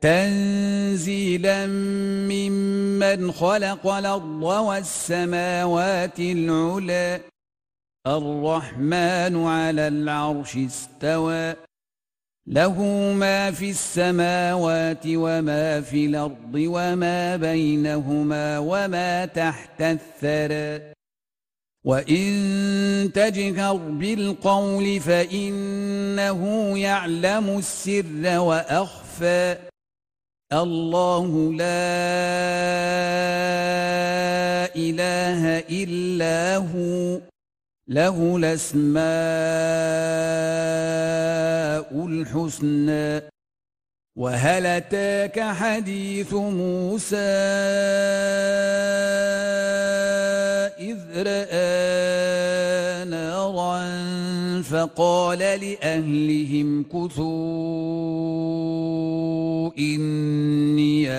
تنزيلا ممن خلق الأرض والسماوات العلى. الرحمن على العرش استوى. له ما في السماوات وما في الأرض وما بينهما وما تحت الثرى. وإن تجهر بالقول فإنه يعلم السر وأخفى. الله لا إله إلا هو. له الأسماء الحسنى. وهل أتاك حديث موسى؟ إذ رأى نارا فقال لأهلهم كثوا إني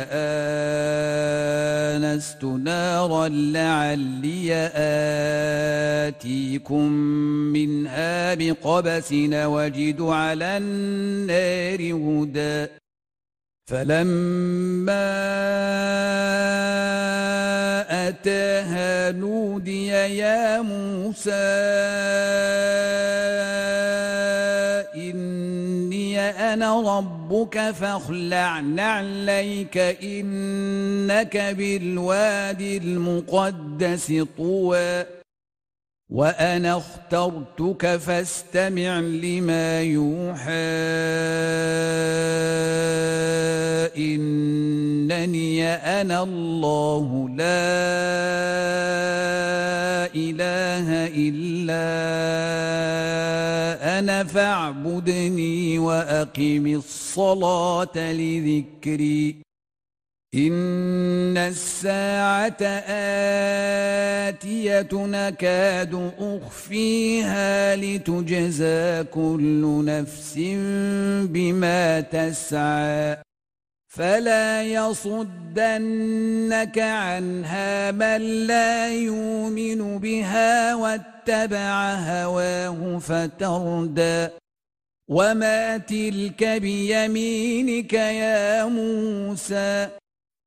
آنست نارا لعلي آتيكم منها بقبس وجد على النار هدى. فلما أتاها نودي يا موسى إني أنا ربك فاخلع نعليك إنك بالوادي المقدس طوى. وأنا اخترتك فاستمع لما يوحى. إنني أنا الله لا إله إلا أنا فاعبدني وأقم الصلاة لذكري. إن الساعة آتية نكاد أخفيها لتجزى كل نفس بما تسعى فلا يصدنك عنها من لا يؤمن بها واتبع هواه فتردى وما تلك بيمينك يا موسى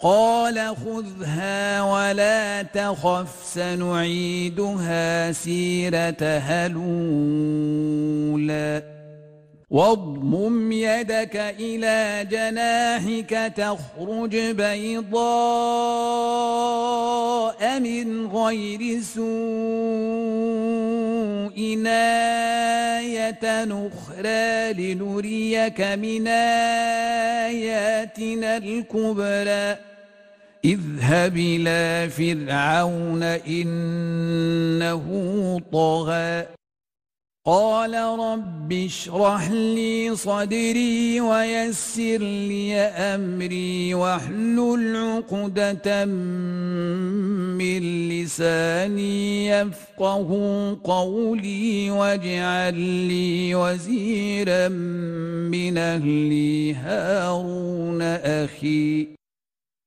قال خذها ولا تخف سنعيدها سيرتها الأولى. واضمم يدك إلى جناحك تخرج بيضاء من غير سوء. آية أخرى لنريك من آياتنا الكبرى. اذهب إلى فرعون إنه طغى. قال رب اشرح لي صدري ويسر لي أمري واحلل عقدة من لساني يفقه قولي واجعل لي وزيرا من أهلي هارون أخي.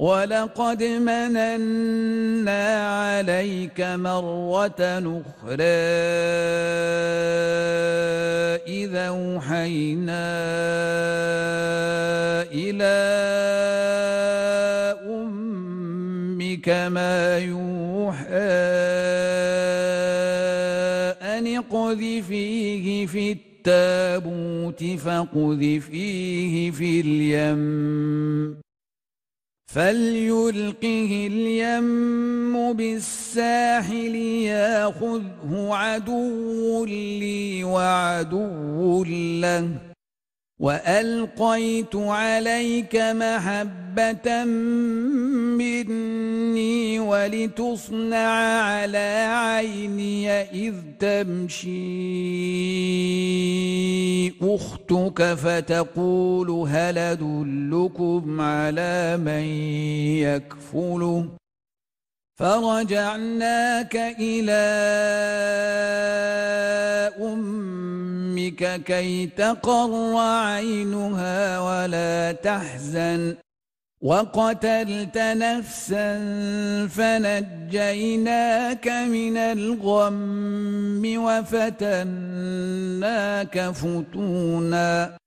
ولقد مننا عليك مرة أخرى إذا أوحينا إلى أمك ما يوحى أن اقذفيه في التابوت فاقذفيه في اليم فليلقه اليم بالساحل ياخذه عدو لي وعدو له وألقيت عليك محبة مني ولتصنع على عيني إذ تمشي. أختك فتقول هل أدلكم على من يكفله؟ فرجعناك إلى أمك كي تقر عينها ولا تحزن. وقتلت نفسا فنجيناك من الغم وفتناك فتونا.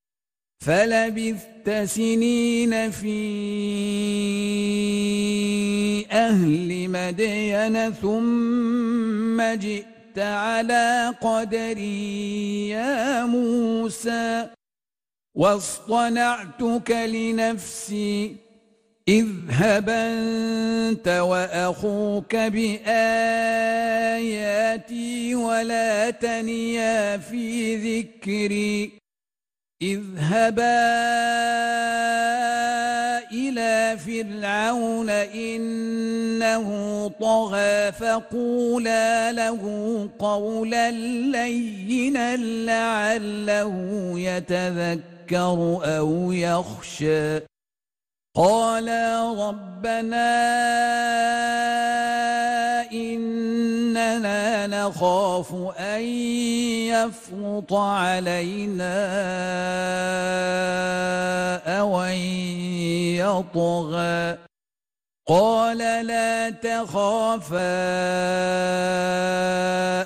فلبثت سنين في أهل مدين ثم جئت على قدري يا موسى واصطنعتك لنفسي اذهب أنت وأخوك بآياتي ولا تنيا في ذكري اذهبا إلى فرعون إنه طغى فقولا له قولا لينا لعله يتذكر أو يخشى قالا ربنا نخاف أن يفرط علينا أو أن يطغى. قال لا تخافا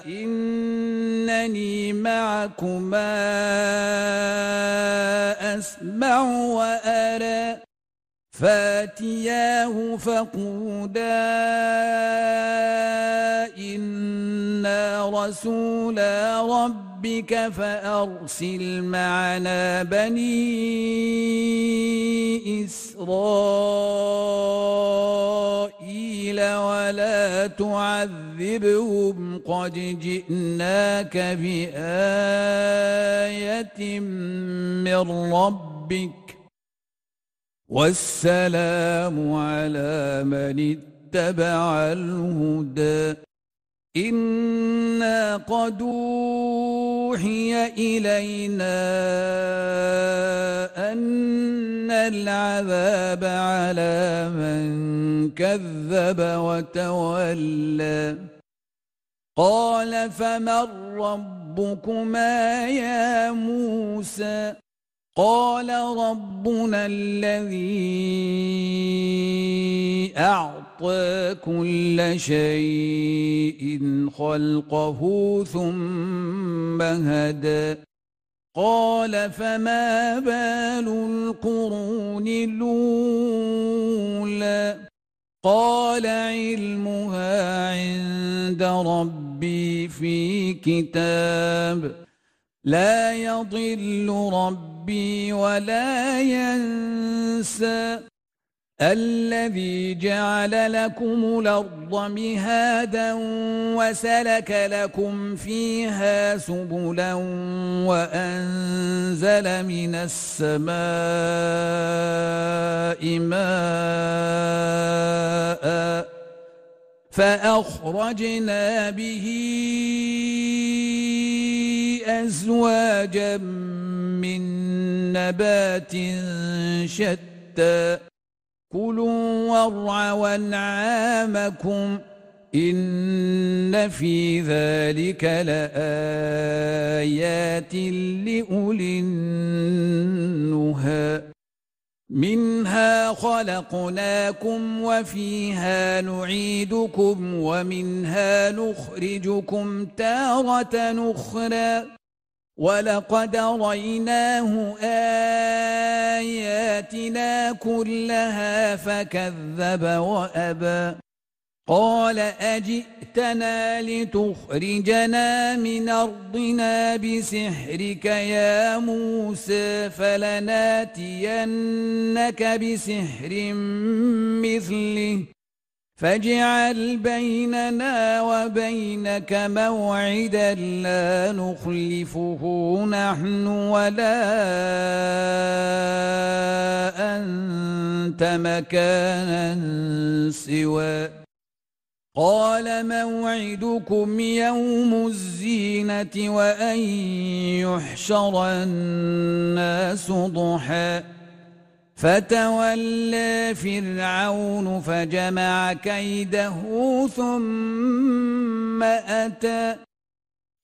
إنني معكما أسمع وأرى. فاتياه فقودا. إنا رسولا ربك فأرسل معنا بني إسرائيل ولا تعذبهم قد جئناك بآية من ربك والسلام على من اتبع الهدى إنا قد أوحي إلينا أن العذاب على من كذب وتولى قال فمن ربكما يا موسى قال ربنا الذي أعطى كل شيء خلقه ثم هدى. قال فما بال القرون الأولى؟ قال علمها عند ربي في كتاب. لا يضل ربي ولا ينسى الذي جعل لكم الأرض مهادا وسلك لكم فيها سبلا وأنزل من السماء ماء فأخرجنا به أزواجا من نبات شتى. كلوا وارعوا أنعامكم إن في ذلك لآيات لأولي النهى. منها خلقناكم وفيها نعيدكم ومنها نخرجكم تارة أخرى. ولقد ريناه آياتنا كلها فكذب وأبى. قال أجئتنا لتخرجنا من أرضنا بسحرك يا موسى فلناتينك بسحر مثله. فاجعل بيننا وبينك موعدا لا نخلفه نحن ولا أنت مكانا سوى قال موعدكم يوم الزينة وأن يحشر الناس ضحى. فتولى فرعون فجمع كيده ثم أتى.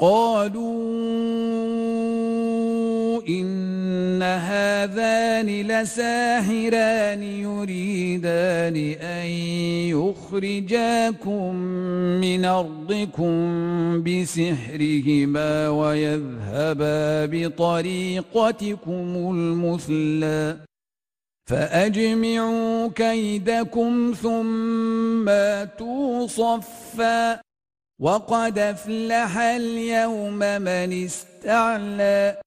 قالوا إن هذان لساحران يريدان أن يخرجاكم من أرضكم بسحرهما ويذهبا بطريقتكم المثلى فأجمعوا كيدكم ثم توصفا وقد افلح اليوم من استعلى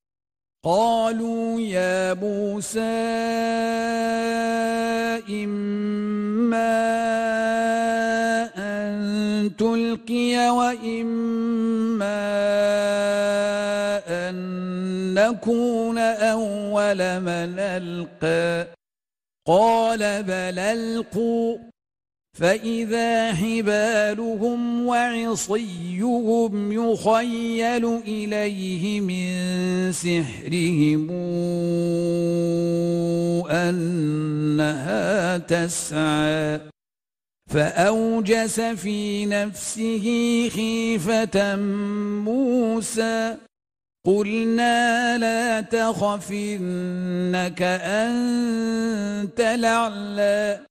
قالوا يا موسى إما أن تلقي وإما أن نكون أول من ألقى قال بل ألقوا فإذا حبالهم وعصيهم يخيل إليه من سحرهم أنها تسعى. فأوجس في نفسه خيفة موسى. قلنا لا تخف إنك أنت لعلى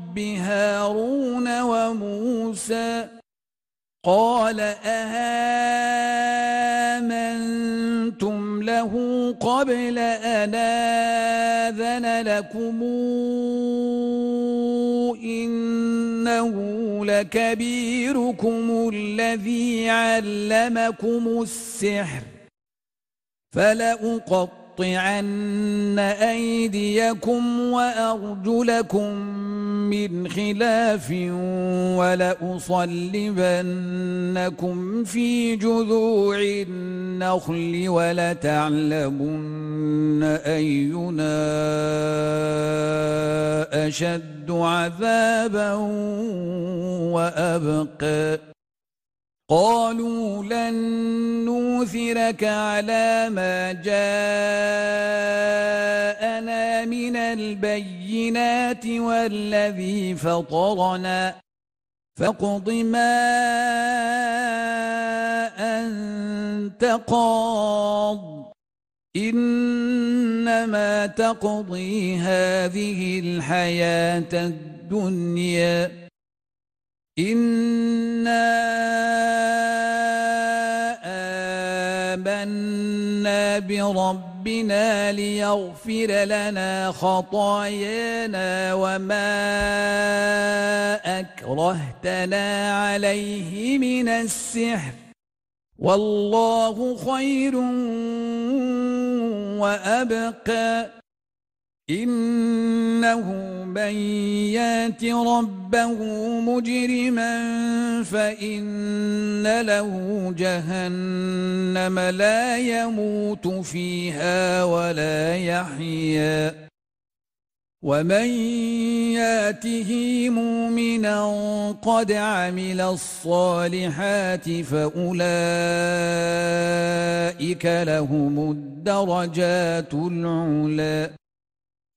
رب هارون وموسى قال أهامنتم له قبل أن آذن لكم إنه لكبيركم الذي علمكم السحر فلأقطعن أيديكم وأرجلكم من خلاف ولأصلبنكم في جذوع النخل ولتعلمن أينا أشد عذابا وأبقى. قالوا لن نوثرك على ما جاءنا من البينات والذي فطرنا فاقض ما أنت قاض. إنما تقضي هذه الحياة الدنيا. إنا آمنا برب ربنا ليغفر لنا خطايانا وما أكرهتنا عليه من السحر. والله خير وأبقى. إنه من يات ربه مجرما فإن له جهنم لا يموت فيها ولا يحيا. ومن ياته مؤمنا قد عمل الصالحات فأولئك لهم الدرجات العلي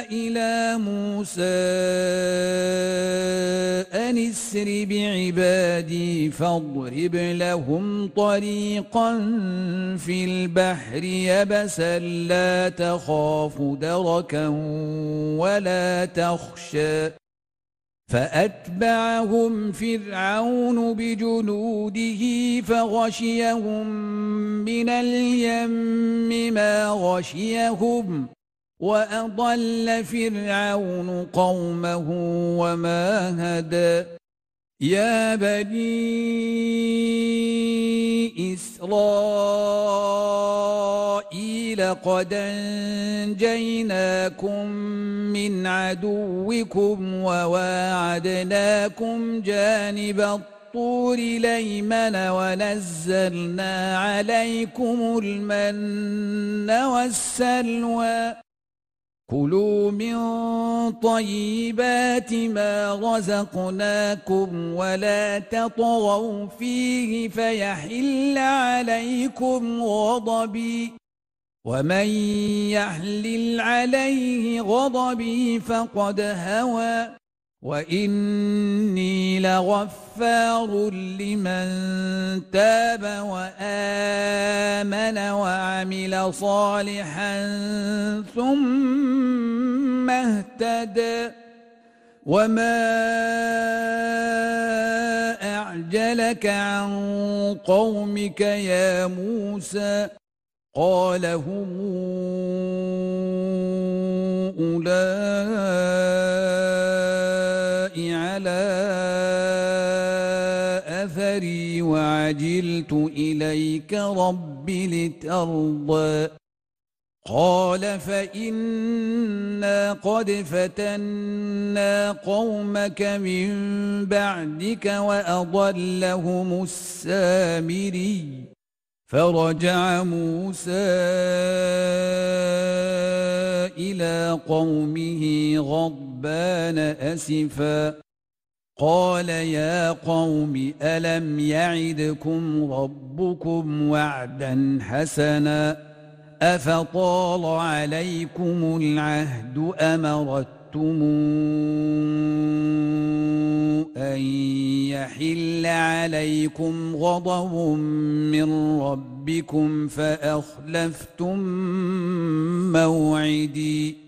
إلى موسى أن اسر بعبادي فاضرب لهم طريقا في البحر يبسا لا تخاف دركا ولا تخشى. فأتبعهم فرعون بجنوده فغشيهم من اليم ما غشيهم. وأضل فرعون قومه وما هدى. يا بني إسرائيل قد أنجيناكم من عدوكم وواعدناكم جانب الطور ليمن ونزلنا عليكم المن والسلوى. كلوا من طيبات ما رزقناكم ولا تطغوا فيه فيحل عليكم غضبي ومن يحلل عليه غضبي فقد هوى وإني لغفار لمن تاب وآمن وعمل صالحا ثم اهتدى وما أعجلك عن قومك يا موسى قال هم أولئك وعجلت إليك رب لترضى. قال فإنا قد فتنا قومك من بعدك وأضلهم السامري. فرجع موسى إلى قومه غضبان أسفا. قال يا قوم ألم يعدكم ربكم وعدا حسنا؟ أفطال عليكم العهد أَرَدتُّمْ أَن يَحِلَّ عَلَيْكُمْ غَضَبٌ مِّن رَّبِّكُمْ فَأَخْلَفْتُم مَّوْعِدِي؟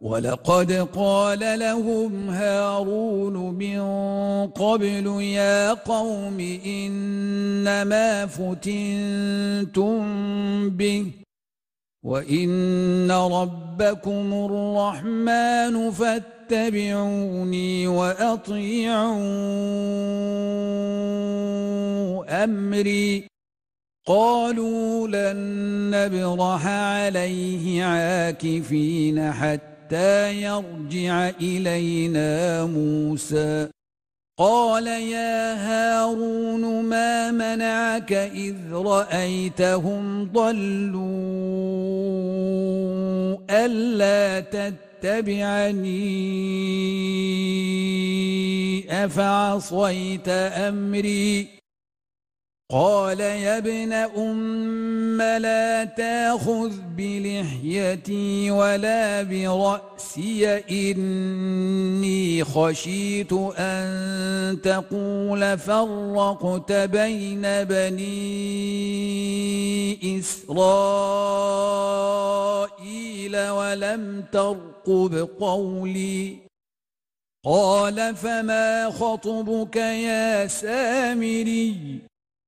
ولقد قال لهم هارون من قبل يا قوم إنما فتنتم به وإن ربكم الرحمن فاتبعوني وأطيعوا أمري قالوا لن نبرح عليه عاكفين حتى يرجع إلينا موسى. قال يا هارون ما منعك إذ رأيتهم ضلوا ألا تتبعني؟ أفعصيت أمري؟ قال يا ابن أم لا تأخذ بلحيتي ولا برأسي إني خشيت أن تقول فرقت بين بني إسرائيل ولم ترقب قولي. قال فما خطبك يا سامري؟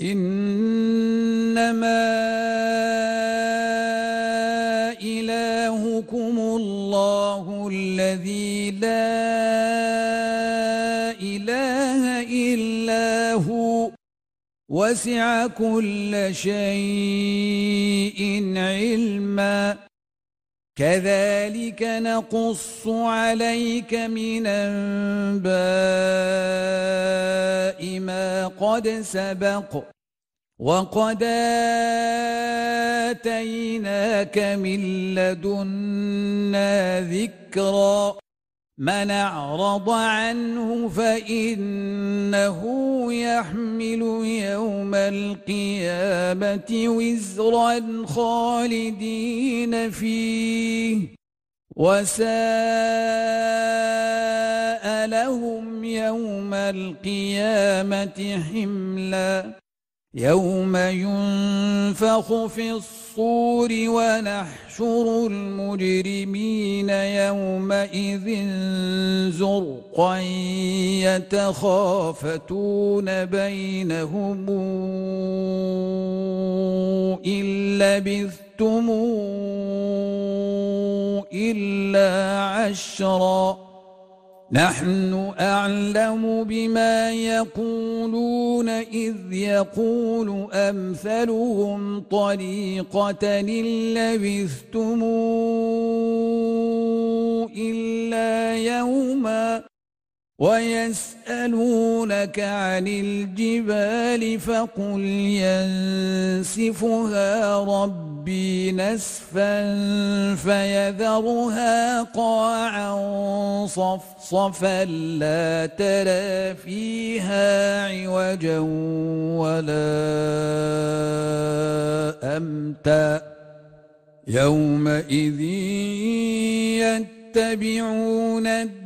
إنما إلهكم الله الذي لا إله إلا هو. وسع كل شيء علما. كذلك نقص عليك من أنباء ما قد سبق وقد آتيناك من لدنا ذكرًا. من أعرض عنه فإنه يحمل يوم القيامة وزرا خالدين فيه. وساء لهم يوم القيامة حملا. يوم ينفخ في الصور ونحشر المجرمين يومئذ زرقا يتخافتون بينهم إن لبثتم إلا عشرًا نحن أعلم بما يقولون إذ يقول أمثلهم طريقة لبثتم إلا يوما ويسألونك عن الجبال فقل ينسفها ربي نسفا فيذرها قاعا صفصفا لا ترى فيها عوجا ولا أمتا. يومئذ يتبعون الدين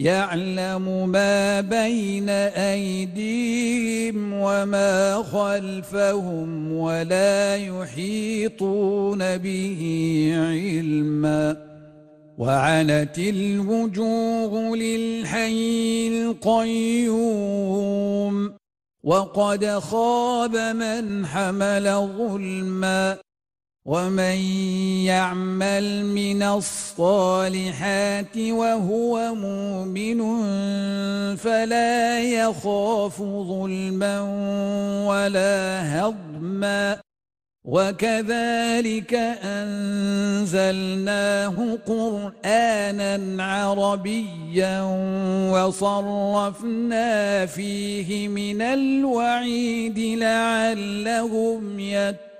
يعلم ما بين أيديهم وما خلفهم ولا يحيطون به علما. وعنت الوجوه للحي القيوم. وقد خاب من حمل ظلما. ومن يعمل من الصالحات وهو مؤمن فلا يخاف ظلما ولا هضما. وكذلك أنزلناه قرآنا عربيا وصرفنا فيه من الوعيد لعلهم يتقون.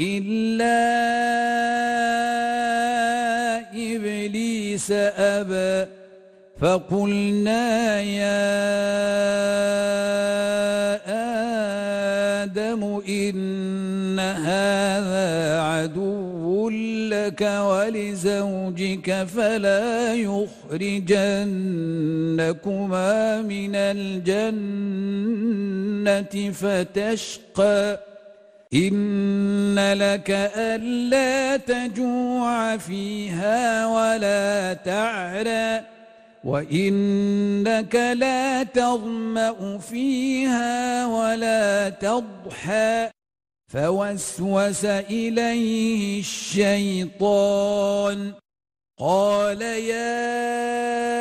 إلا إبليس أبى فقلنا يا آدم إن هذا عدو لك ولزوجك فلا يخرجنكما من الجنة فتشقى. إن لك ألا تجوع فيها ولا تعرى وإنك لا تظمأ فيها ولا تضحى فوسوس إليه الشيطان قال يا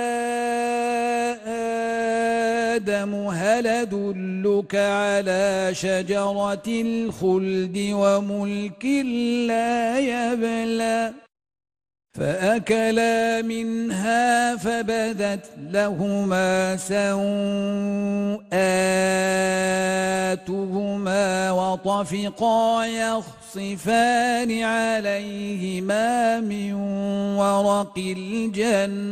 آدم هل أدلك على شجرة الخلد وملك لا يبلى؟ فأكلا منها فبدت لهما سوآتهما وطفقا يخصفان عليهما من ورق الجنة.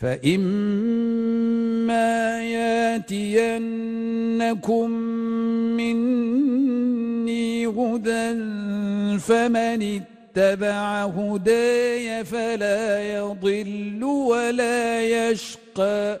فإما ياتينكم مني هدى فمن اتبع هداي فلا يضل ولا يشقى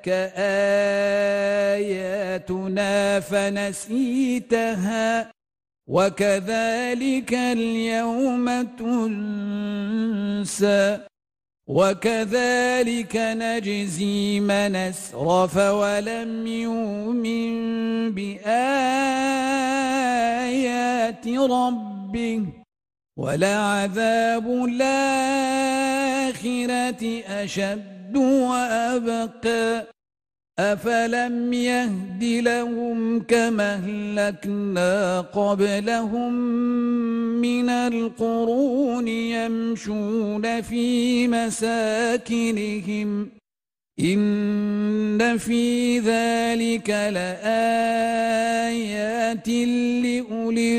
أتتك آياتنا فنسيتها وكذلك اليوم تنسى وكذلك نجزي من أسرف ولم يؤمن بآيات ربه ولعذاب الآخرة أشد وأبقى. أفلم يهد لهم كما أهلكنا قبلهم من القرون يمشون في مساكنهم. إن في ذلك لآيات لأولي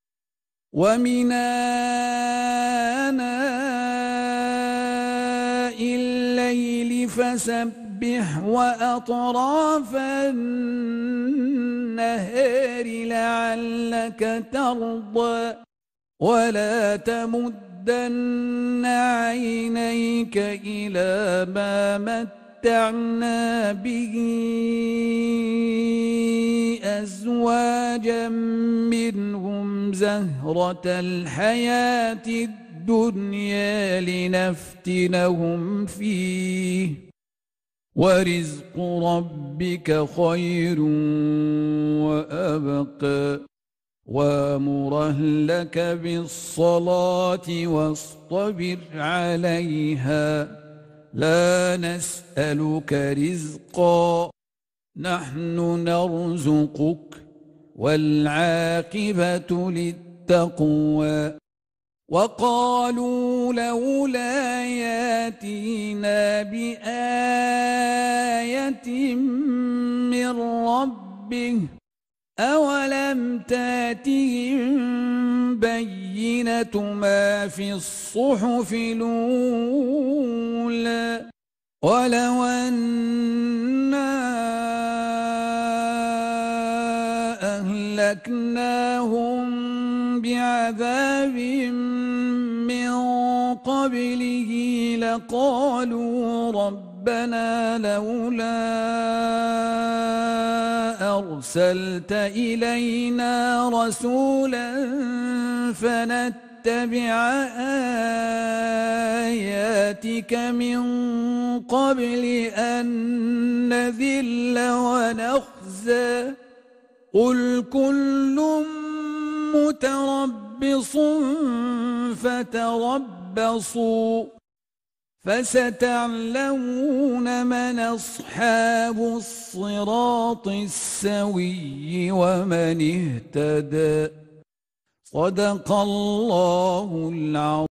ومن آناء الليل فسبح وأطراف النهار لعلك ترضى ولا تمدن عينيك إلى ما متعنا به أزواجا منهم زهرة الحياة الدنيا لنفتنهم فيه. ورزق ربك خير وأبقى. وامر اهلك بالصلاة واصطبر عليها. لا نسألك رزقا نحن نرزقك والعاقبة للتقوى. وقالوا لولا ياتينا بآية من ربه أولم تاتهم بينة ما في الصحف الأولى ولو أنا أهلكناهم بعذاب من قبله لقالوا ربنا لولا أرسلت إلينا رسولا فنتبع آياتك من قبل أن نذل ونخزى. قل كل متربص فتربصوا. فستعلمون من أصحاب الصراط السوي ومن اهتدى. صدق الله العظيم.